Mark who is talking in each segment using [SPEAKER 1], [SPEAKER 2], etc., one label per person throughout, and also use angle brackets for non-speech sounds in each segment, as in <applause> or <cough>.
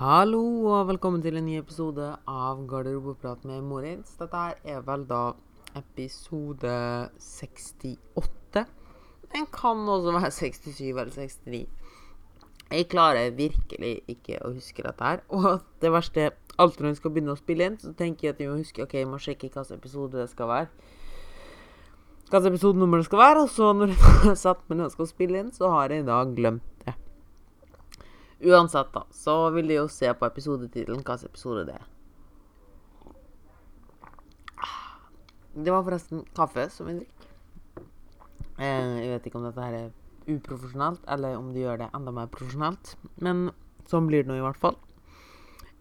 [SPEAKER 1] Hallo og velkommen til en ny episode av Garderobeprat med Moritz. Dette er vel da episode 68. Den kan også være 67 eller 69. Jeg klarer virkelig ikke å huske dette her. Og det verste alltid når jeg skal begynne å spille inn, så tenker jeg at jeg må huske Ok, jeg må sjekke hvilken episode det skal være. Hvilket episodenummer det skal være. Og så når <laughs> jeg har satt meg ned og skal spille inn, så har jeg da glemt det. Uansett, da, så vil de jo se på episodetittelen hvilken episode det er. Det var forresten kaffe som vi drikker. Eh, jeg vet ikke om dette her er uprofesjonelt, eller om de gjør det enda mer profesjonelt. Men sånn blir det nå i hvert fall.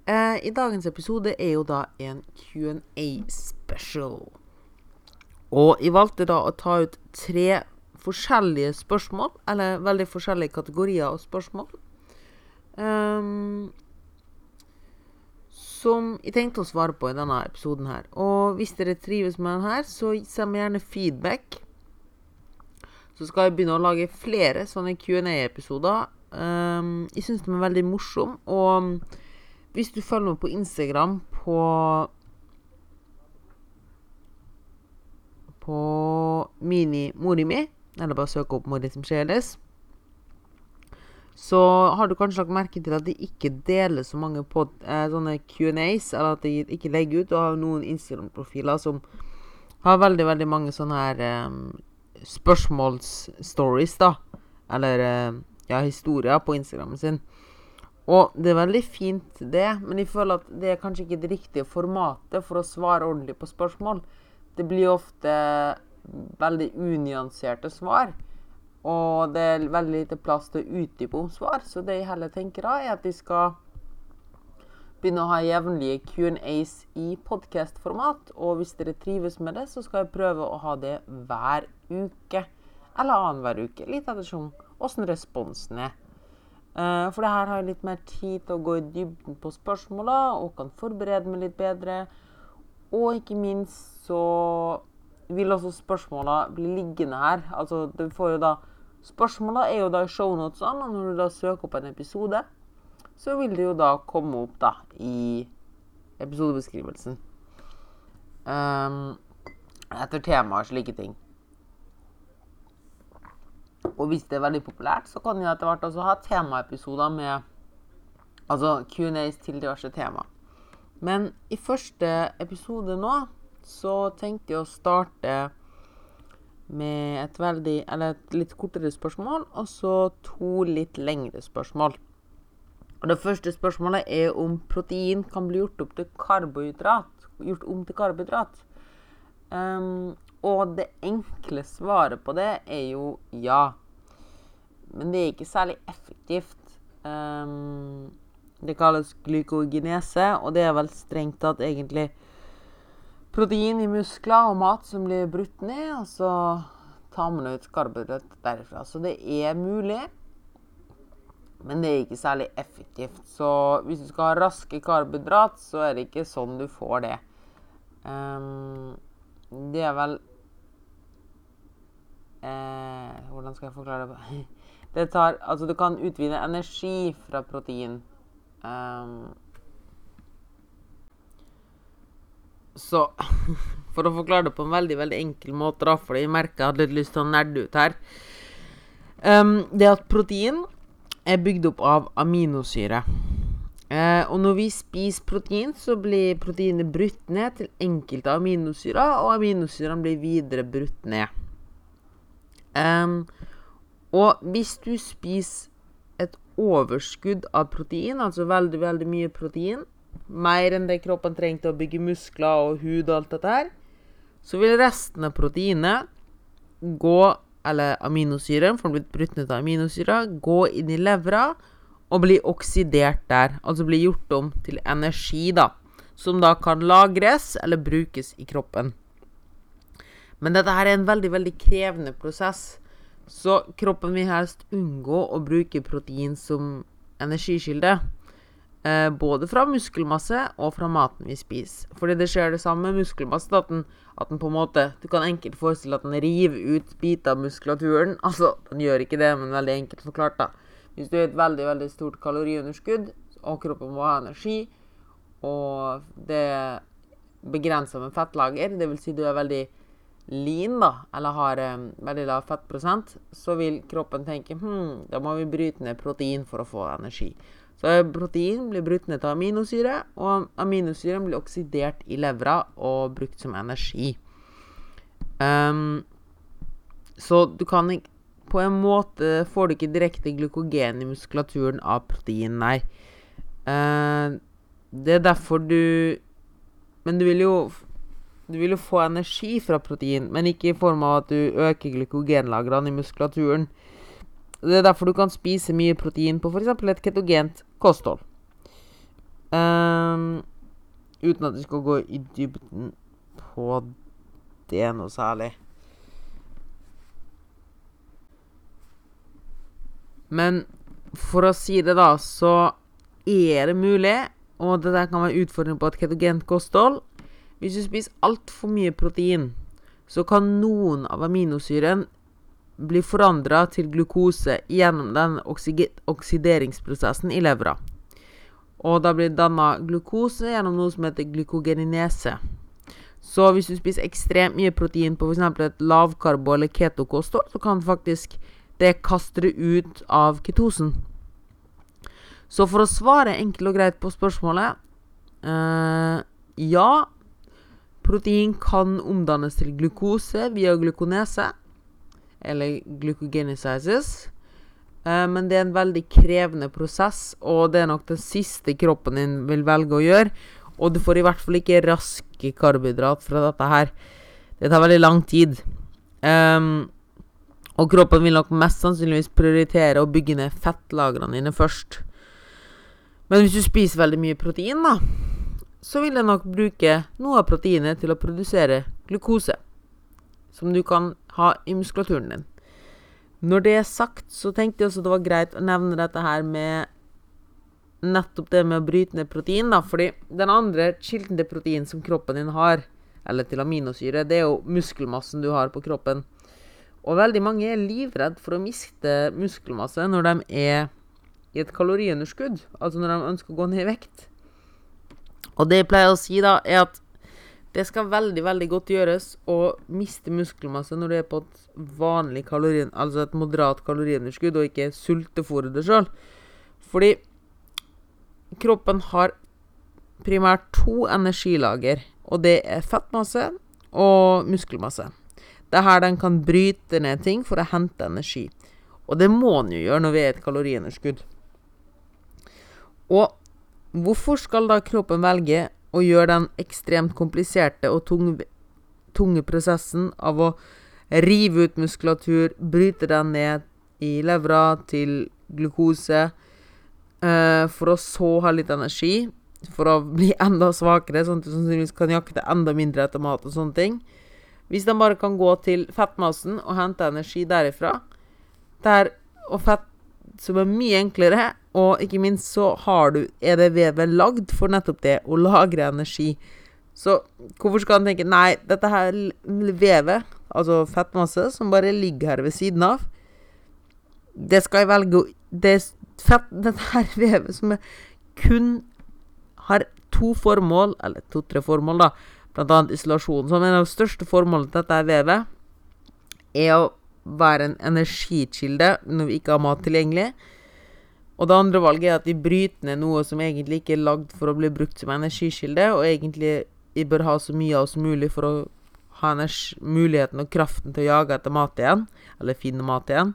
[SPEAKER 1] Eh, I dagens episode er jo da en Q&A-special. Og jeg valgte da å ta ut tre forskjellige spørsmål, eller veldig forskjellige kategorier av spørsmål. Um, som jeg tenkte å svare på i denne episoden her. Og hvis dere trives med den her, så send meg gjerne feedback. Så skal jeg begynne å lage flere sånne Q&A-episoder. Um, jeg syns den er veldig morsom, Og hvis du følger meg på Instagram på På mini-morimi, eller bare søk opp Mori som Sjæles, så har du kanskje lagt merke til at de ikke deler så mange pod, eh, sånne Q&As, eller at de ikke legger ut, og har noen Instagram-profiler som har veldig, veldig mange sånne her eh, spørsmålsstories, da. Eller eh, ja, historier på Instagrammen sin. Og det er veldig fint, det, men jeg føler at det er kanskje ikke det riktige formatet for å svare ordentlig på spørsmål. Det blir ofte veldig unyanserte svar. Og det er veldig lite plass til å utdype om svar, så det jeg heller tenker da, er at de skal begynne å ha jevnlige Q&As i podkast-format. Og hvis dere trives med det, så skal jeg prøve å ha det hver uke. Eller annenhver uke, litt ettersom åssen responsen er. Uh, for det her har jeg litt mer tid til å gå i dybden på spørsmåla og kan forberede meg litt bedre. Og ikke minst så vil også spørsmåla bli liggende her. Altså, du får jo da Spørsmåla er jo da i shownotesene, og når du da søker opp en episode, så vil det jo da komme opp da i episodebeskrivelsen. Um, etter tema og slike ting. Og hvis det er veldig populært, så kan vi etter hvert også ha temaepisoder med altså Q&As til diverse tema. Men i første episode nå så tenkte jeg å starte med et veldig et litt kortere spørsmål, og så to litt lengre spørsmål. Og Det første spørsmålet er om protein kan bli gjort opp til karbohydrat. Gjort om til karbohydrat. Um, og det enkle svaret på det er jo ja. Men det er ikke særlig effektivt. Um, det kalles glykogenese, og det er vel strengt tatt egentlig protein i muskler og mat som blir brutt ned, og så tar man ut karbohydrat derifra. Så det er mulig, men det er ikke særlig effektivt. Så hvis du skal ha raske karbohydrat, så er det ikke sånn du får det. Um, det er vel eh, Hvordan skal jeg forklare det? <laughs> det tar, altså, du kan utvinne energi fra protein. Um, Så <laughs> for å forklare det på en veldig veldig enkel måte, da, fordi jeg merker jeg hadde litt lyst til å nerde ut her um, Det at protein er bygd opp av aminosyre. Uh, og når vi spiser protein, så blir proteinet brutt ned til enkelte aminosyrer, og aminosyrene blir videre brutt ned. Um, og hvis du spiser et overskudd av protein, altså veldig, veldig mye protein, mer enn det kroppen trengte å bygge muskler og hud og alt dette her, så vil resten av proteinet gå, eller aminosyren, for den blir brutt ned av aminosyrer, gå inn i levra og bli oksidert der. Altså bli gjort om til energi, da. Som da kan lagres eller brukes i kroppen. Men dette her er en veldig, veldig krevende prosess. Så kroppen vil helst unngå å bruke protein som energikilde. Eh, både fra muskelmasse og fra maten vi spiser. Fordi det skjer det samme med muskelmasse. At den, at den, på en måte Du kan enkelt forestille at den river ut biter av muskulaturen. <laughs> Altså, den gjør ikke det, men veldig enkelt forklart, da. Hvis du har et veldig veldig stort kaloriunderskudd, og kroppen må ha energi. Og det begrenser med fettlager, dvs. Si du er veldig lean, da, eller har um, veldig lav fettprosent, så vil kroppen tenke hm, da må vi bryte ned protein for å få energi. Så protein blir brutt ned til aminosyre, og aminosyren blir oksidert i levra og brukt som energi. Um, så du kan ikke På en måte får du ikke direkte glykogen i muskulaturen av protein, nei. Uh, det er derfor du Men du vil jo du vil jo få energi fra protein, men ikke i form av at du øker glykogenlagrene i muskulaturen. Det er derfor du kan spise mye protein på f.eks. et ketogent kosthold. Um, uten at vi skal gå i dybden på det noe særlig. Men for å si det, da, så er det mulig, og det der kan være utfordrende på et ketogent kosthold Hvis du spiser altfor mye protein, så kan noen av aminosyren blir forandra til glukose gjennom den oksideringsprosessen i levra. Og da blir det danna glukose gjennom noe som heter glykogeninese. Så hvis du spiser ekstremt mye protein på f.eks. et lavkarbo- eller ketokosthold, så kan faktisk det kaste det ut av ketosen. Så for å svare enkelt og greit på spørsmålet eh, Ja, protein kan omdannes til glukose via glukonese eller glucogenesis. Uh, men det er en veldig krevende prosess, og det er nok det siste kroppen din vil velge å gjøre. Og du får i hvert fall ikke raske karbohydrat fra dette her. Det tar veldig lang tid. Um, og kroppen vil nok mest sannsynligvis prioritere å bygge ned fettlagrene dine først. Men hvis du spiser veldig mye protein, da, så vil den nok bruke noe av proteinet til å produsere glukose som du kan ha i muskulaturen din. Når det er sagt, så tenkte jeg også det var greit å nevne dette her med nettopp det med å bryte ned protein, da. Fordi den andre kilden til protein som kroppen din har, eller til aminosyre, det er jo muskelmassen du har på kroppen. Og veldig mange er livredd for å miste muskelmasse når de er i et kaloriunderskudd, altså når de ønsker å gå ned i vekt. Og det jeg pleier å si, da, er at det skal veldig veldig godt gjøres å miste muskelmasse når du er på et vanlig kalorien, altså et moderat kaloriunderskudd, og ikke sultefòre deg sjøl. Fordi kroppen har primært to energilager, og det er fettmasse og muskelmasse. Det er her den kan bryte ned ting for å hente energi. Og det må den jo gjøre når vi er et kaloriunderskudd. Og hvorfor skal da kroppen velge og gjør den ekstremt kompliserte og tunge, tunge prosessen av å rive ut muskulatur, bryte den ned i levra til glukose, uh, for å så ha litt energi, for å bli <laughs> enda svakere, sånn at du sannsynligvis kan jakte enda mindre etter mat og sånne ting. Hvis de bare kan gå til fettmassen og hente energi derifra, der, og fett som er mye enklere, og ikke minst så har du, er det vevet lagd for nettopp det, å lagre energi. Så hvorfor skal han tenke Nei, dette her vevet, altså fettmasse, som bare ligger her ved siden av Det skal jeg velge å Det er fett, <laughs> dette her vevet som er kun har to formål, eller to-tre formål, da, blant annet isolasjon. Som en av de største formålene til dette vevet er å være en energikilde når vi ikke har mat tilgjengelig. Og det andre valget er at vi bryter ned noe som egentlig ikke er lagd for å bli brukt som energikilde, og egentlig vi bør ha så mye av oss mulig for å ha muligheten og kraften til å jage etter mat igjen, eller finne mat igjen.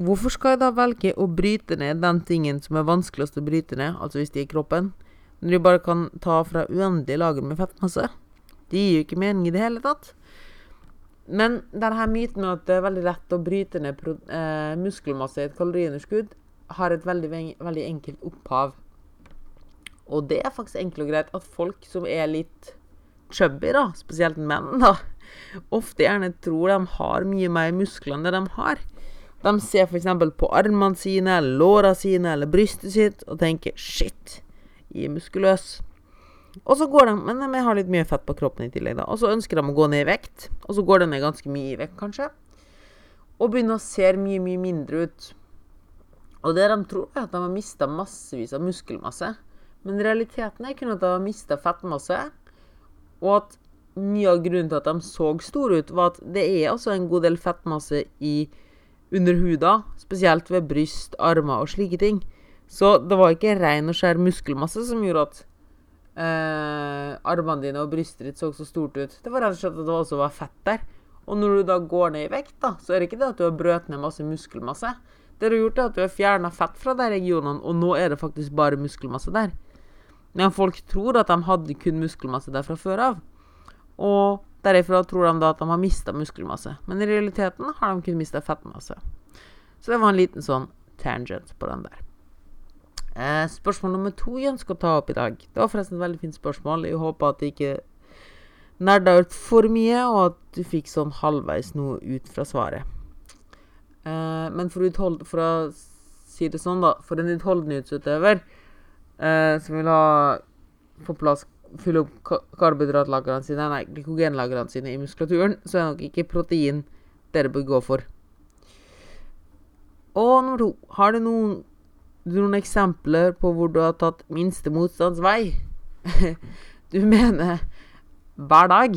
[SPEAKER 1] Hvorfor skal jeg da velge å bryte ned den tingen som er vanskeligst å bryte ned, altså hvis de er kroppen, når de bare kan ta fra uendelige lager med fettmasse? Det gir jo ikke mening i det hele tatt. Men denne myten med at det er veldig lett å bryte ned eh, muskelmasse i et kaloriunderskudd, har et veldig, veldig enkelt opphav. Og det er faktisk enkelt og greit at folk som er litt chubby, da, spesielt menn, da, ofte gjerne tror de har mye mer muskler enn det de har. De ser f.eks. på armene sine, låra sine, eller brystet sitt, og tenker 'shit, jeg er muskuløs'. Og så går de Men de har litt mye fett på kroppen i tillegg, da. Og så ønsker de å gå ned i vekt, og så går de ned ganske mye i vekt, kanskje. Og begynner å se mye, mye mindre ut. Og det de tror, er at de har mista massevis av muskelmasse. Men realiteten er kun at de har mista fettmasse, og at mye av grunnen til at de så store ut, var at det er altså en god del fettmasse i under huda, spesielt ved bryst, armer og slike ting. Så det var ikke ren og skjær muskelmasse som gjorde at eh, armene dine og brystet ditt så så stort ut. Det var rett og slett at det også var fett der. Og når du da går ned i vekt, da, så er det ikke det at du har brøt ned masse muskelmasse. Det du har gjort, er at du har fjerna fett fra de regionene, og nå er det faktisk bare muskelmasse der. Men folk tror at de hadde kun muskelmasse der fra før av. Og derifra tror de da at de har mista muskelmasse. Men i realiteten har de kun mista fettmasse. Så det var en liten sånn tangent på den der. Eh, spørsmål nummer to jeg ønsker å ta opp i dag. Det var forresten et veldig fint spørsmål. Jeg håper at det ikke nerda ut for mye, og at du fikk sånn halvveis noe ut fra svaret. Eh, men for, uthold, for, å si det sånn, da, for en utholdenhetsutøver eh, som vil ha på plass fylle opp karbohydratlagrene sine, nei, glykogenlagrene sine i muskulaturen, så er det nok ikke protein dere bør gå for. Og nummer to Har du noen, noen eksempler på hvor du har tatt minste motstands vei? <laughs> du mener hver dag?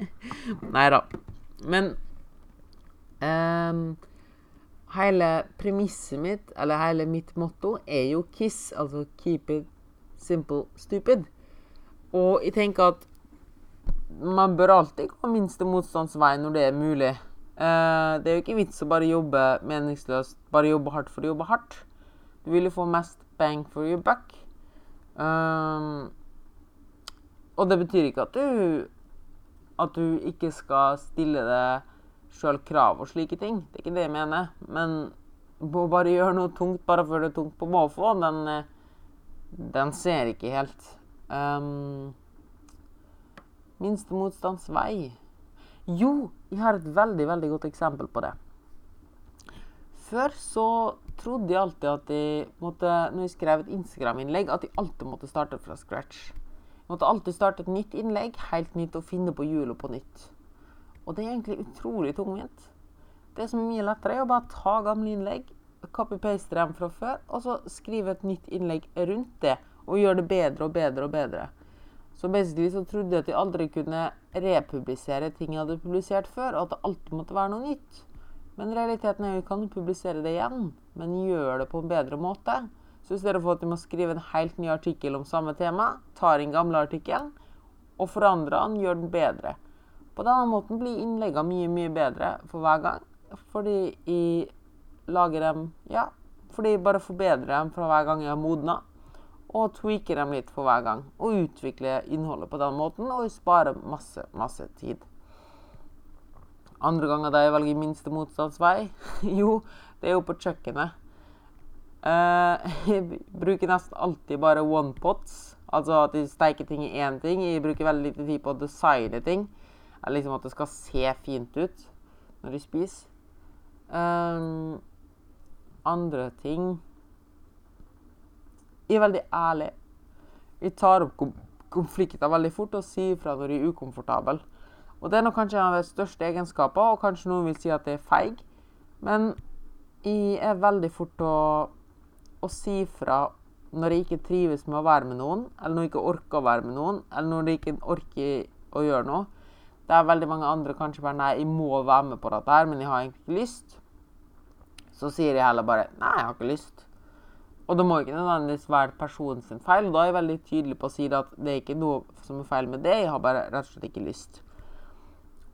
[SPEAKER 1] <laughs> Nei da. Men um, hele premisset mitt, eller hele mitt motto, er jo KISS, altså Keep it simple stupid. Og jeg tenker at man bør alltid gå minste motstands vei når det er mulig. Uh, det er jo ikke vits å bare jobbe meningsløst, bare jobbe hardt for å jobbe hardt. Du vil jo få mest bang for your buck. Um, og det betyr ikke at du at du ikke skal stille deg sjøl krav og slike ting. Det er ikke det jeg mener. Men bare gjøre noe tungt bare før det er tungt på måfå, den, den ser ikke helt. Um, minste motstands vei. Jo, jeg har et veldig, veldig godt eksempel på det. Før så trodde jeg alltid at jeg måtte, når jeg skrev et Instagram-innlegg, at jeg alltid måtte starte fra scratch. Jeg måtte alltid starte et nytt innlegg, helt nytt, og finne på hjulet på nytt. Og det er egentlig utrolig tungvint. Det som er mye lettere, er å bare ta gamle innlegg, copy-paste dem fra før, og så skrive et nytt innlegg rundt det, og gjøre det bedre og bedre og bedre. Så basically så trodde jeg at jeg aldri kunne republisere ting jeg hadde publisert før, og at det alltid måtte være noe nytt. Men realiteten er jo vi kan publisere det igjen, men gjøre det på en bedre måte. Så i stedet for at du må skrive en helt ny artikkel om samme tema, tar inn gamle artikkelen og forandrer den, gjør den bedre. På denne måten blir innleggene mye, mye bedre for hver gang. Fordi jeg lager dem Ja, fordi jeg bare forbedrer dem fra hver gang jeg har modna. Og tweaker dem litt for hver gang. Og utvikler innholdet på den måten. Og jeg sparer masse, masse tid. Andre ganger da jeg velger minste motstandsvei, <laughs> jo, det er jo på kjøkkenet. <laughs> Jeg bruker nesten alltid bare one pots. Altså at jeg steiker ting i én ting. Jeg bruker veldig lite tid på å designe ting. Eller liksom at det skal se fint ut når jeg spiser. Um, andre ting Jeg er veldig ærlig. Jeg tar opp konflikter veldig fort og sier fra når jeg er ukomfortabel. Og det er nok kanskje en av de største egenskaper, og kanskje noen vil si at det er feig. Men jeg er veldig fort å å si fra når jeg ikke trives med å være med noen, eller når jeg ikke orker å være med noen, eller når jeg ikke orker å gjøre noe. Det er veldig mange andre kanskje bare Nei, jeg må være med på dette her, men jeg har egentlig ikke lyst. Så sier jeg heller bare Nei, jeg har ikke lyst. Og det må ikke nødvendigvis være personen sin feil. Da er jeg veldig tydelig på å si at det er ikke noe som er feil med det, jeg har bare rett og slett ikke lyst.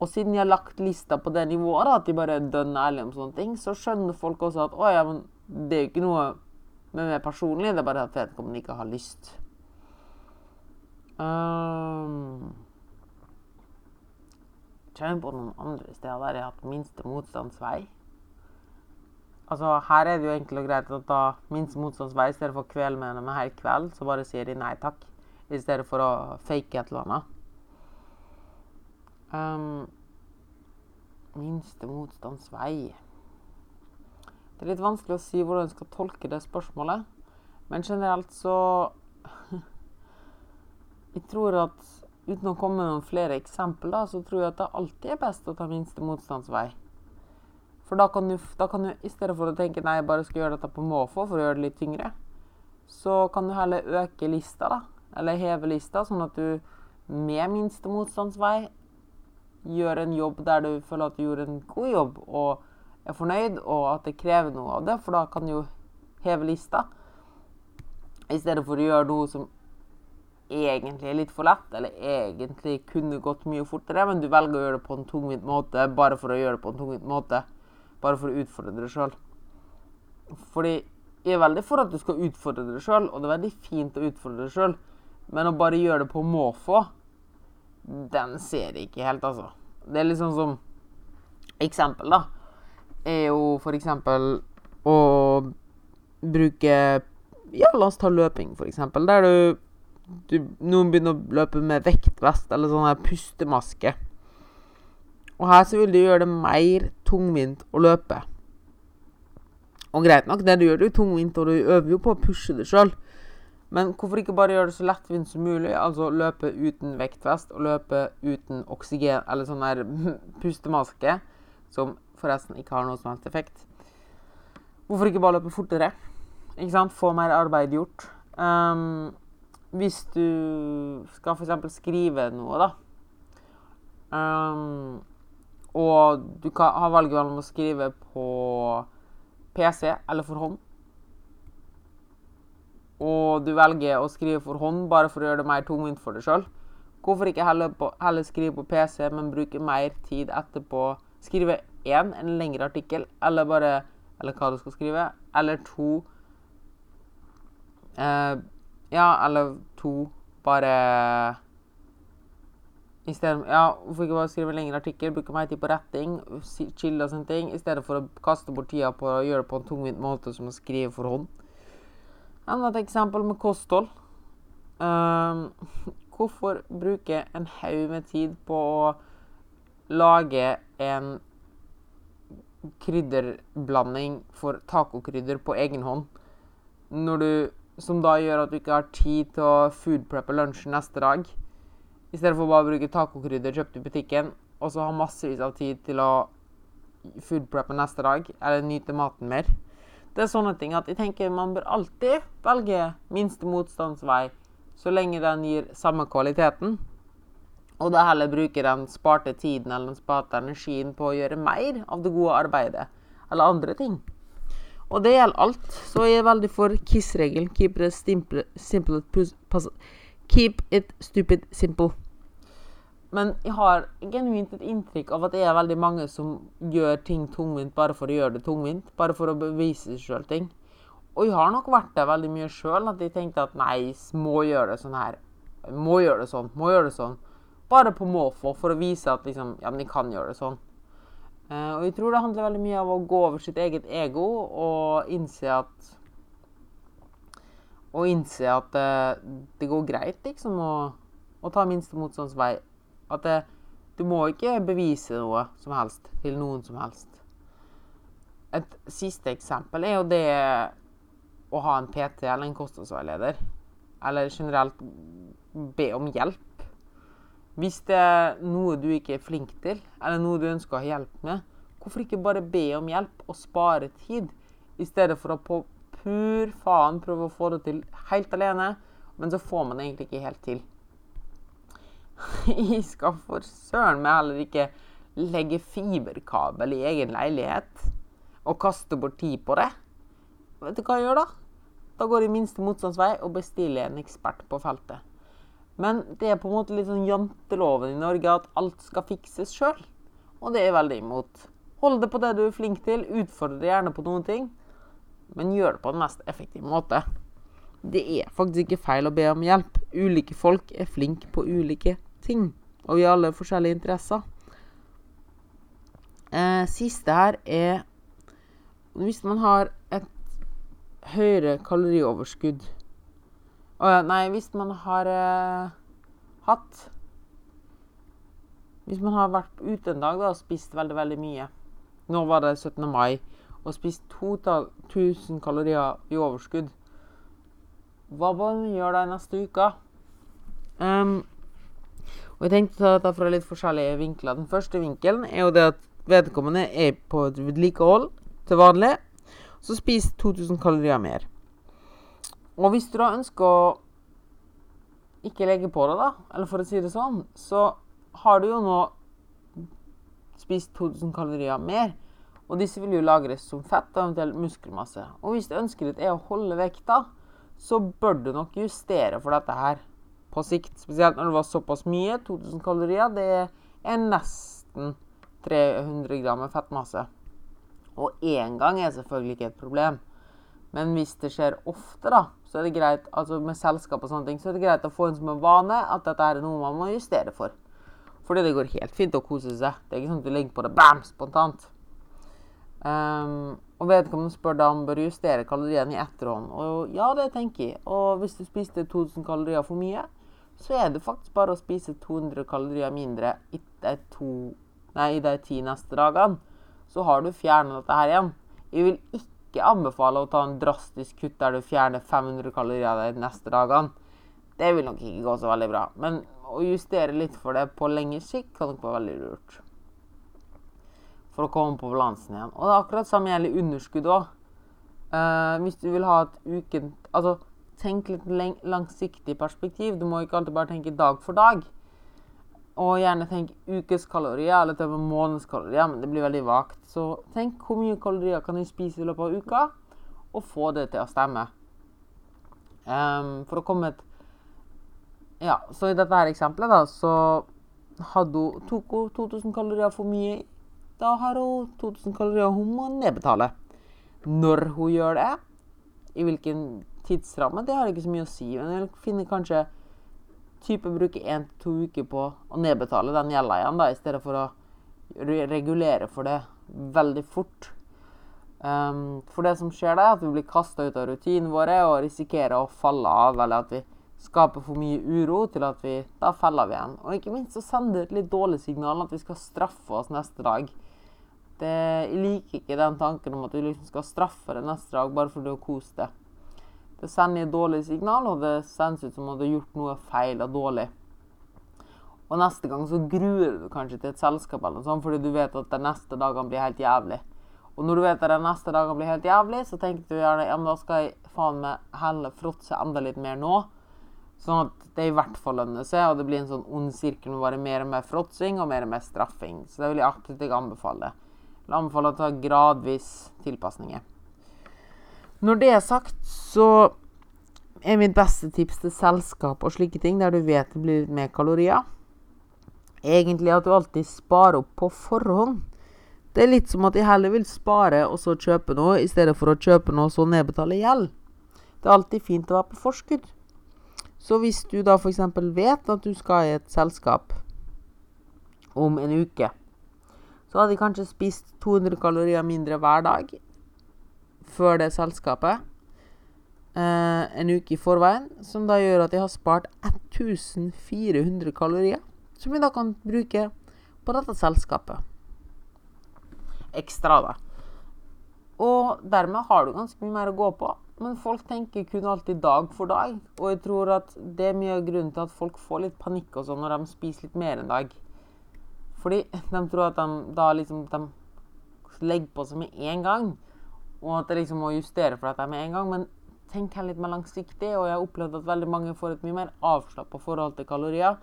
[SPEAKER 1] Og siden jeg har lagt lista på det nivået, da, at de bare er dønn ærlige om sånne ting, så skjønner folk også at å ja, men det er jo ikke noe med mer personlig. Det er bare at vedkommende ikke har lyst. Um, Kjenn på noen andre steder der jeg har hatt minste motstands vei. Altså, her er det jo enkelt og greit å ta minste motstands vei i stedet for å kvele med henne med her kveld. Så bare sier de nei takk, i stedet for å fake et eller annet. Um, minste motstands vei. Det er litt vanskelig å si hvordan jeg skal tolke det spørsmålet. Men generelt så <laughs> Jeg tror at uten å komme med noen flere eksempler, så tror jeg at det alltid er best å ta minste motstandsvei. For da kan, du, da kan du, i stedet for å tenke nei, jeg bare skal gjøre dette på måfå for å gjøre det litt tyngre, så kan du heller øke lista, da. Eller heve lista, sånn at du med minste motstandsvei gjør en jobb der du føler at du gjorde en god jobb og er fornøyd, og at det krever noe av det, for da kan du jo heve lista. I stedet for å gjøre noe som egentlig er litt for lett, eller egentlig kunne gått mye fortere, men du velger å gjøre det på en tungvint måte bare for å gjøre det på en tungvint måte. Bare for å utfordre deg sjøl. Fordi jeg er veldig for at du skal utfordre deg sjøl, og det er veldig fint å utfordre deg sjøl, men å bare gjøre det på måfå, den ser jeg ikke helt, altså. Det er litt sånn som Eksempel, da, er jo for eksempel å bruke Ja, la oss ta løping, for eksempel, der du du, noen begynner å løpe med vektvest eller sånn her pustemaske. Og her så vil du gjøre det mer tungvint å løpe. Og greit nok, det du gjør, det er tungvint, og du øver jo på å pushe det sjøl. Men hvorfor ikke bare gjøre det så lettvint som mulig? Altså løpe uten vektvest og løpe uten oksygen, eller sånn der <laughs> pustemaske, som forresten ikke har noe som helst effekt. Hvorfor ikke bare løpe fortere? Ikke sant? Få mer arbeid gjort. Um, hvis du skal f.eks. skrive noe, da um, Og du kan ha valget mellom å skrive på PC eller for hånd og du velger å skrive for hånd bare for å gjøre det mer tungvint for deg sjøl, hvorfor ikke heller, på, heller, skrive på PC, men bruke mer tid etterpå? Skrive én, en lengre artikkel, eller bare Eller hva du skal skrive. Eller to eh, Ja, eller to bare i stedet, ja, Hvorfor ikke bare skrive en lengre artikkel, bruke mer tid på retting, chille og sånne ting, i stedet for å kaste bort tida på å gjøre det på en tungvint måte som å skrive for hånd? Enda et eksempel med kosthold. Um, hvorfor bruke en haug med tid på å lage en krydderblanding for tacokrydder på egen hånd, når du, som da gjør at du ikke har tid til å foodpreppe lunsjen neste dag, i stedet for bare å bruke tacokrydder kjøpt i butikken, og så ha massevis av tid til å foodpreppe neste dag, eller nyte maten mer. Det er sånne ting at jeg tenker man bør alltid velge minste motstandsvei så lenge den gir samme kvaliteten. Og da heller bruke den sparte tiden eller den sparte energien på å gjøre mer av det gode arbeidet. Eller andre ting. Og det gjelder alt. Så jeg er veldig for KISS-regelen. Keep Keep it stupid simple. Men jeg har genuint et inntrykk av at det er veldig mange som gjør ting tungvint bare for å gjøre det tungvint. Bare for å bevise seg sjøl ting. Og jeg har nok vært der veldig mye sjøl, at jeg tenkte at nei, må gjøre det sånn her. Må gjøre det sånn. Må gjøre det sånn. Bare på måfå, for å vise at liksom, ja, men jeg kan gjøre det sånn. Uh, og jeg tror det handler veldig mye av å gå over sitt eget ego og innse at Og innse at uh, det går greit, liksom, å, å ta minste motstandsvei at det, du må ikke bevise noe som helst til noen som helst. Et siste eksempel er jo det å ha en PT eller en kostholdsveileder. Eller generelt be om hjelp. Hvis det er noe du ikke er flink til, eller noe du ønsker å ha hjelp med, hvorfor ikke bare be om hjelp og spare tid, i stedet for å på pur faen prøve å få det til helt alene, men så får man det egentlig ikke helt til. <laughs> Jeg skal for søren meg heller ikke legge fiberkabel i egen leilighet og kaste bort tid på det. Vet du hva jeg gjør da? Da går jeg minste motstandsvei og bestiller en ekspert på feltet. Men det er på en måte litt sånn janteloven i Norge at alt skal fikses sjøl. Og det er jeg veldig imot. Hold det på det du er flink til, utfordre gjerne på noen ting, men gjør det på den mest effektive måte. Det er faktisk ikke feil å be om hjelp. Ulike folk er flinke på ulike ting. Og vi har alle forskjellige interesser. Eh, siste her er Hvis man har et høyere kalorioverskudd Å ja, nei, hvis man har eh, hatt Hvis man har vært ute en dag da, og spist veldig, veldig mye Nå var det 17. mai. Og spist 2000 kalorier i overskudd. Hva bør man gjøre da neste uke? Um, og jeg tenkte å ta dette fra litt forskjellige vinkler. Den første vinkelen er jo det at vedkommende er på et vedlikehold til vanlig, så spis 2000 kalorier mer. Og hvis du da ønsker å ikke legge på det, da, eller for å si det sånn, så har du jo nå spist 2000 kalorier mer. Og disse vil jo lagres som fett og eventuelt muskelmasse. Og hvis ønsket ditt er å holde vekta, så bør du nok justere for dette her på sikt. Spesielt når det var såpass mye. 2000 kalorier, det er nesten 300 gram med fettmasse. Og én gang er selvfølgelig ikke et problem. Men hvis det skjer ofte, da, så er det greit altså med selskap og sånne ting, så er det greit å få inn som en vane at dette er noe man må justere for. Fordi det går helt fint å kose seg. Det er ikke sånn at du legger på det bam, spontant. Um, og vedkommende spør da om bør justere kaloriene i etterhånd. Og ja, det tenker jeg. Og hvis du spiste 2000 kalorier for mye, så er det faktisk bare å spise 200 kalorier mindre i de, to, nei, i de ti neste dagene så har du fjernet dette her igjen. Jeg vil ikke anbefale å ta en drastisk kutt der du fjerner 500 kalorier de neste dagene. Det vil nok ikke gå så veldig bra. Men å justere litt for det på lengre sikt kan nok være veldig lurt. For å komme på balansen igjen. Og det er akkurat samme gjelder underskudd òg. Uh, eh, hvis du vil ha et uken... Altså, tenk litt langsiktig perspektiv. Du må ikke alltid bare tenke dag for dag. Og gjerne tenk ukeskalorier eller til og med månedskalorier, men det blir veldig vagt. Så tenk hvor mye kalorier kan du spise i løpet av uka, og få det til å stemme. Um, for å komme et Ja, så i dette her eksempelet, da, så hadde hun, tok hun 2000 kalorier for mye. Da har hun 2000 kalorier hun må nedbetale. Når hun gjør det, i hvilken tidsramme, det har ikke så mye å si. Men jeg finner kanskje type bruke én til to uker på å nedbetale den gjelda igjen, da, i stedet for å regulere for det veldig fort. Um, for det som skjer da, er at vi blir kasta ut av rutinene våre og risikerer å falle av, eller at vi skaper for mye uro til at vi da faller vi igjen. Og ikke minst så sender det et litt dårlig signal at vi skal straffe oss neste dag. Det, jeg liker ikke den tanken om at du liksom skal straffe deg neste dag bare fordi du har kost deg. Det sender et dårlig signal, og det sendes ut som om du har gjort noe feil og dårlig. Og neste gang så gruer du kanskje til et selskap eller noe sånt, fordi du vet at de neste dagene blir helt jævlig. Og når du vet at de neste dagene blir helt jævlig, så tenker du gjerne ja, men da skal jeg faen meg heller fråtse enda litt mer nå. Sånn at det i hvert fall lønner seg, og det blir en sånn ond sirkel med bare mer og mer fråtsing og mer og mer straffing. Så det vil jeg absolutt ikke anbefale. Jeg anbefaler anbefale å ta gradvis tilpasninger. Når det er sagt, så er mitt beste tips til selskap og slike ting, der du vet det blir litt mer kalorier, egentlig at du alltid sparer opp på forhånd. Det er litt som at de heller vil spare og så kjøpe noe, i stedet for å kjøpe noe og så nedbetale gjeld. Det er alltid fint å være på forskudd. Så hvis du da f.eks. vet at du skal i et selskap om en uke, så hadde de kanskje spist 200 kalorier mindre hver dag før det selskapet eh, en uke i forveien, som da gjør at jeg har spart 1400 kalorier, som vi da kan bruke på dette selskapet. Ekstra, da. Og dermed har du ganske mye mer å gå på. Men folk tenker kun alltid dag for dag. Og jeg tror at det er mye av grunnen til at folk får litt panikk og sånn når de spiser litt mer en dag. Fordi <laughs> de tror at de da liksom de legger på seg med en gang og at jeg liksom må justere for dette med en gang. Men tenk her litt mer langsiktig, og jeg har opplevd at veldig mange får et mye mer avslappa forhold til kalorier.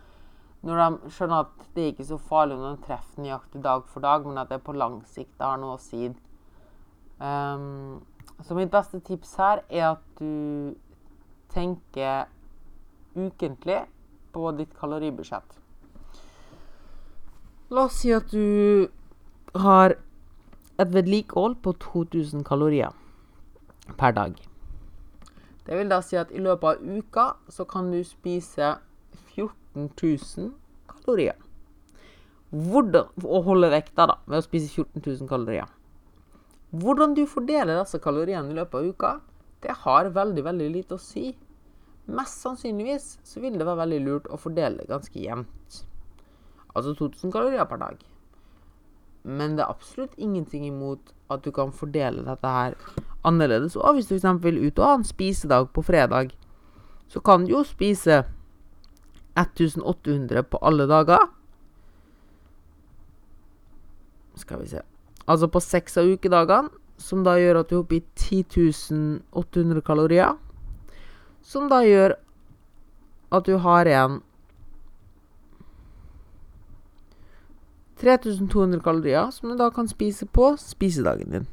[SPEAKER 1] Når de skjønner at det er ikke så farlig når de treffer nøyaktig dag for dag, men at det på lang sikt har noe å si. Um, så mitt beste tips her er at du tenker ukentlig på ditt kaloribudsjett. La oss si at du har et vedlikehold på 2000 kalorier per dag. Det vil da si at i løpet av uka så kan du spise 14 000 kalorier. Hvordan, og holde vekta da, ved å spise 14 000 kalorier. Hvordan du fordeler disse kaloriene i løpet av uka, det har veldig veldig lite å si. Mest sannsynligvis så vil det være veldig lurt å fordele det ganske jevnt. Altså 2000 kalorier per dag. Men det er absolutt ingenting imot at du kan fordele dette her annerledes. Og hvis du f.eks. vil ut og ha en spisedag på fredag, så kan du jo spise 1800 på alle dager. Skal vi se Altså på seks av ukedagene, som da gjør at du er oppe i 10.800 kalorier. Som da gjør at du har igjen 3200 kalorier, som du da kan spise på spisedagen din.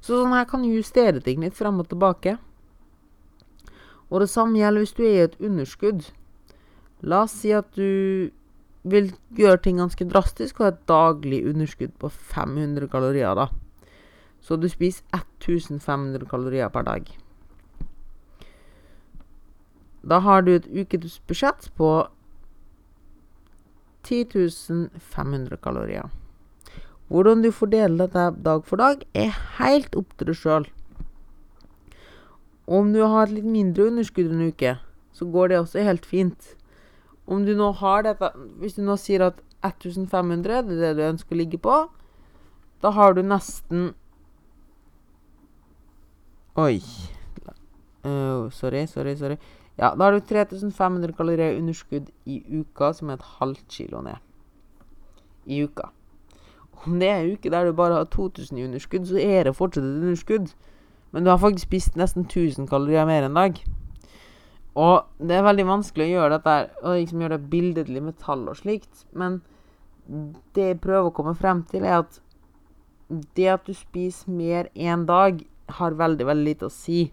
[SPEAKER 1] Så sånn her kan du justere ting litt frem og tilbake. Og det samme gjelder hvis du er i et underskudd. La oss si at du vil gjøre ting ganske drastisk og ha et daglig underskudd på 500 kalorier, da. Så du spiser 1500 kalorier per dag. Da har du et ukesbudsjett på 10 500 kalorier. Hvordan du fordeler dette dag for dag, er helt opp til deg sjøl. Om du har et litt mindre underskudd en uke, så går det også helt fint. Om du nå har dette Hvis du nå sier at 1500 det er det du ønsker å ligge på, da har du nesten Oi. Uh, sorry, sorry, sorry. Ja, da har du 3500 kalorier underskudd i uka, som er et halvt kilo ned. I uka. Om det er en uke der du bare har 2000 i underskudd, så er det fortsatt et underskudd. Men du har faktisk spist nesten 1000 kalorier mer en dag. Og det er veldig vanskelig å gjøre dette og liksom gjøre det billedlig med tall og slikt. Men det jeg prøver å komme frem til, er at det at du spiser mer én dag, har veldig, veldig lite å si.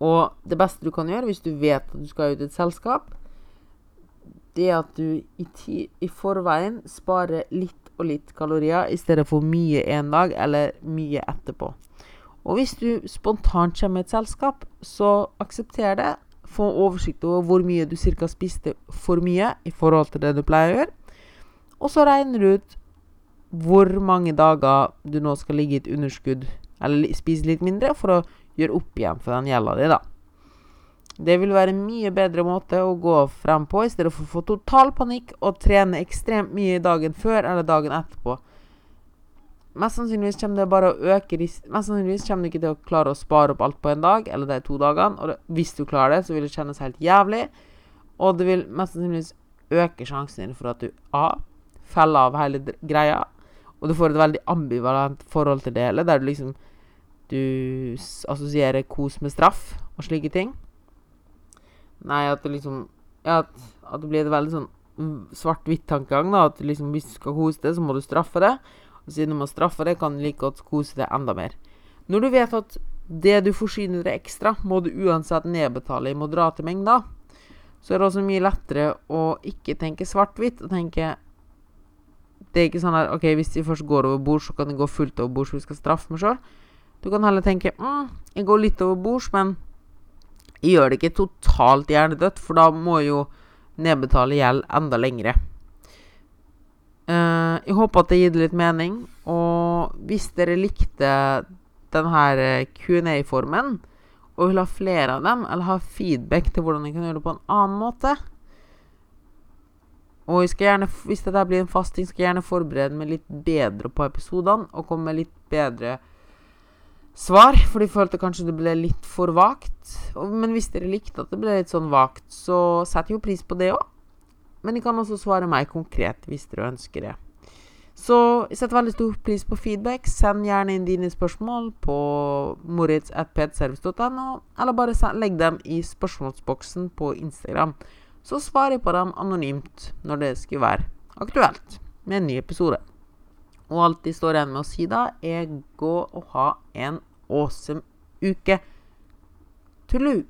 [SPEAKER 1] Og det beste du kan gjøre hvis du vet at du skal ut i et selskap, det er at du i, ti, i forveien sparer litt og litt kalorier i stedet for mye en dag eller mye etterpå. Og hvis du spontant kommer i et selskap, så aksepter det. Få oversikt over hvor mye du ca. spiste for mye i forhold til det du pleier å gjøre. Og så regner du ut hvor mange dager du nå skal ligge i et underskudd, eller spise litt mindre, for å gjøre opp igjen for den gjelda di, da. Det vil være en mye bedre måte å gå frem på, i stedet for å få total panikk og trene ekstremt mye dagen før eller dagen etterpå. Mest sannsynligvis kommer det bare å øke Mest sannsynligvis kommer du ikke til å klare å spare opp alt på en dag, eller de to dagene. Og det, hvis du klarer det, så vil det kjennes helt jævlig. Og det vil mest sannsynligvis øke sjansen din for at du A. Feller av hele greia. Og du får et veldig ambivalent forhold til det hele, der du liksom du assosierer kos med straff og slike ting. Nei, at det liksom Ja, at, at det blir et veldig sånn svart-hvitt-tankegang. da At liksom, hvis du skal kose deg, så må du straffe det. Og siden du må straffe det, kan du like godt kose deg enda mer. Når du vet at det du forsyner deg ekstra, må du uansett nedbetale i moderate mengder, så er det også mye lettere å ikke tenke svart-hvitt og tenke Det er ikke sånn at OK, hvis vi først går over bord, så kan det gå fullt over bord, så vi skal straffe meg sjøl. Du kan heller tenke mm, jeg går litt over bords, men jeg gjør det ikke totalt hjernedødt, for da må jeg jo nedbetale gjeld enda lengre. Uh, jeg håper at det gir litt mening. Og hvis dere likte denne eh, Q&A-formen, og vil ha flere av dem, eller ha feedback til hvordan jeg kan gjøre det på en annen måte Og jeg skal gjerne, hvis dette blir en fast ting, skal jeg gjerne forberede meg litt bedre på episodene, og komme med litt bedre svar, for de følte kanskje det ble litt for vagt. Men hvis dere likte at det ble litt sånn vagt, så setter jo pris på det òg. Men de kan også svare meg konkret hvis dere ønsker det. Så jeg setter veldig stor pris på feedback. Send gjerne inn dine spørsmål på moritz.pdservice.no, eller bare legg dem i spørsmålsboksen på Instagram. Så svarer jeg på dem anonymt når det skulle være aktuelt med en ny episode. Og alt de står igjen med å si da, er gå og ha en awesome uke. Tullu!